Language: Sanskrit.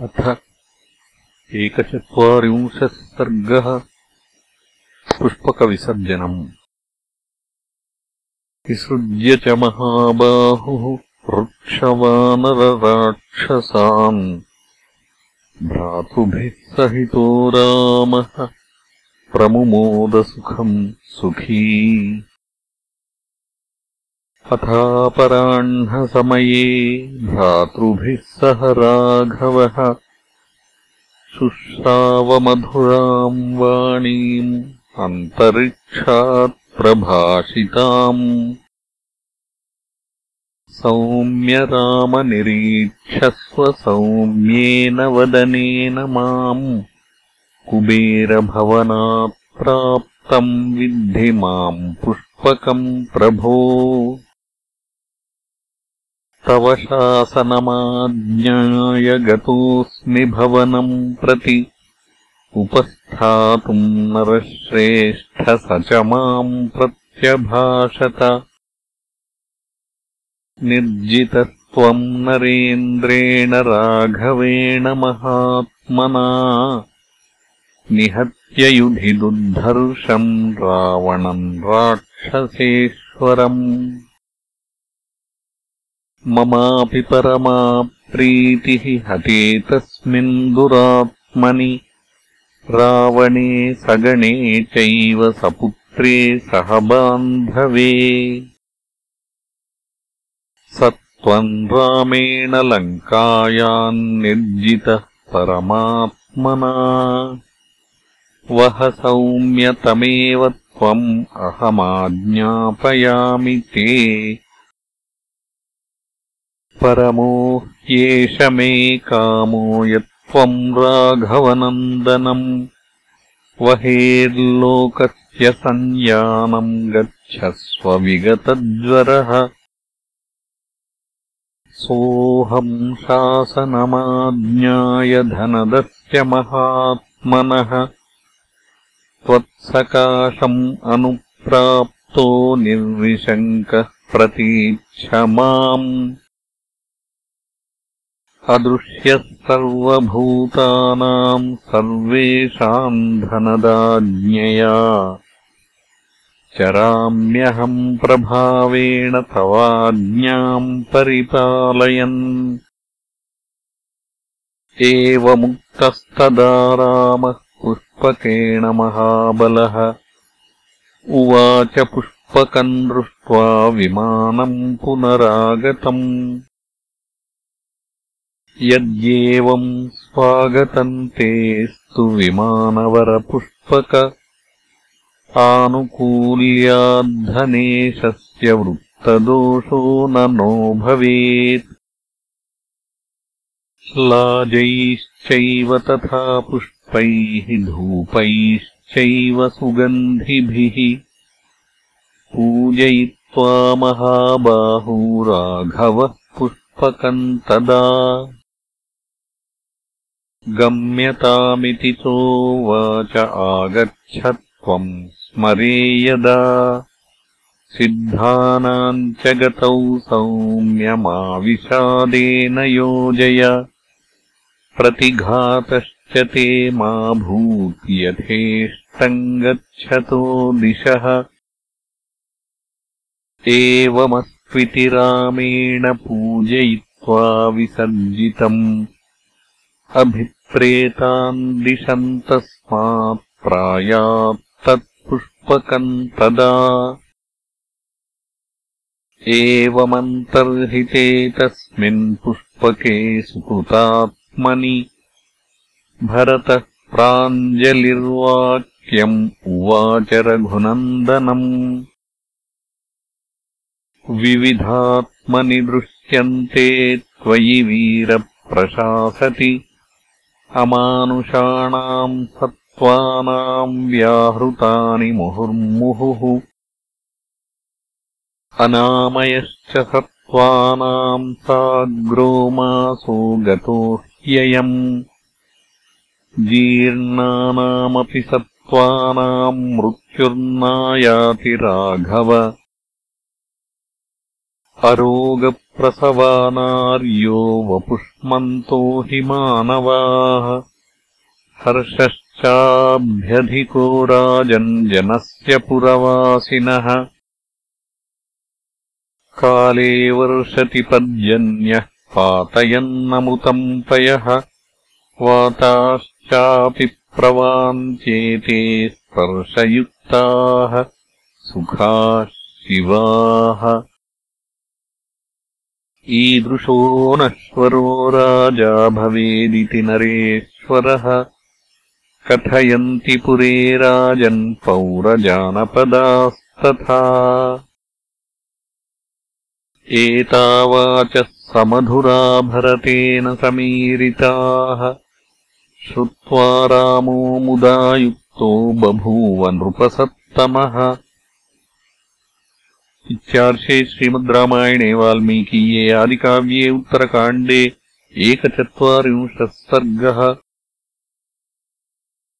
अथ एकचत्वारिंशः सर्गः पुष्पकविसर्जनम्। विसृज्य च महाबाहुः वृक्षवानरराक्षसान्। भ्रातृभिः सहितो रामः प्रमुमोदसुखम् सुखी अथापराह्णसमये भ्रातृभिः सह राघवः शुश्रावमधुराम् वाणीम् अन्तरिक्षात् प्रभाषिताम्। सौम्यरामनिरीक्षस्वसौम्येन वदनेन माम् कुबेरभवनात् प्राप्तम् विद्धि माम् पुष्पकम् प्रभो तव शासनमाज्ञाय गतोऽस्मि भवनम् प्रति उपस्थातुम् नरश्रेष्ठ स च माम् प्रत्यभाषत। निर्जितत्वम् नरेन्द्रेण राघवेण महात्मना। निहत्य युधि दुर्धर्षम् रावणम् राक्षसेश्वरम् ममापि परमा प्रीतिः हते तस्मिन् दुरात्मनि। रावणे सगणे चैव सपुत्रे सह बान्धवे। स त्वम् रामेण लङ्कायान्निर्जितः परमात्मना। वह सौम्यतमेव त्वम् अहमाज्ञापयामि ते परमो ह्येष मे कामो यत्त्वम् राघवनन्दनम् वहेर्लोकस्य संयानम् गच्छस्व विगतज्वरः। शासनमाज्ञाय धनदस्य महात्मनः। त्वत्सकाशम् अनुप्राप्तो निर्विशङ्कः प्रतीच्छ माम् अदृश्यः सर्वभूतानाम् सर्वेषाम् धनदाज्ञया। चराम्यहम् प्रभावेण तवाज्ञाम् परिपालयन्। एवमुक्तस्तदा रामः पुष्पकेण महाबलः। उवाच पुष्पकम् दृष्ट्वा विमानम् पुनरागतम् यद्येवम् स्वागतम् तेस्तु विमानवरपुष्पक आनुकूल्याद्धनेशस्य वृत्तदोषो न नो भवेत्। लाजैश्चैव तथा पुष्पैः धूपैश्चैव सुगन्धिभिः पूजयित्वा महाबाहू राघवः पुष्पकम् तदा गम्यतामिति चोवाच आगच्छ त्वम् स्मरे यदा सिद्धानाम् च गतौ सौम्यमाविषादेन योजय। प्रतिघातश्च ते मा यथेष्टम् गच्छतो दिशः। एवमस्त्विति रामेण पूजयित्वा विसर्जितम् अभिप्रेतान् दिशन्तस्मात् प्रायात्तत्पुष्पकम् तदा एवमन्तर्हिते तस्मिन् पुष्पके सुकृतात्मनि। भरतः प्राञ्जलिर्वाक्यम् उवाच रघुनन्दनम्। विविधात्मनि दृश्यन्ते त्वयि वीरप्रशासति अमानुषाणाम् सत्त्वानाम् व्याहृतानि मुहुर्मुहुः। अनामयश्च सत्त्वानाम् साग्रोमासो गतो ह्ययम्। जीर्णानामपि सत्त्वानाम् मृत्युर्नायाति राघव प्रसवानार्यो वपुष्मन्तो हि मानवाः हर्षश्चाभ्यधिको राजन् जनस्य पुरवासिनः। काले वर्षति पर्जन्यः पातयन्नमुतम् पयः। वाताश्चापि प्रवाञ्चेते स्पर्शयुक्ताः। सुखाः शिवाः ईदृशो नश्वरो राजा भवेदिति नरेश्वरः। कथयन्ति पुरे राजन् पौरजानपदास्तथा। एतावाचः समधुरा भरतेन समीरिताः। श्रुत्वा रामो मुदा युक्तो बभूव नृपसत्तमः इत्यार्षे श्रीमद् रामायणे वाल्मीकीये आदिकाव्ये उत्तरकाण्डे एकचत्वारिंशः सर्गः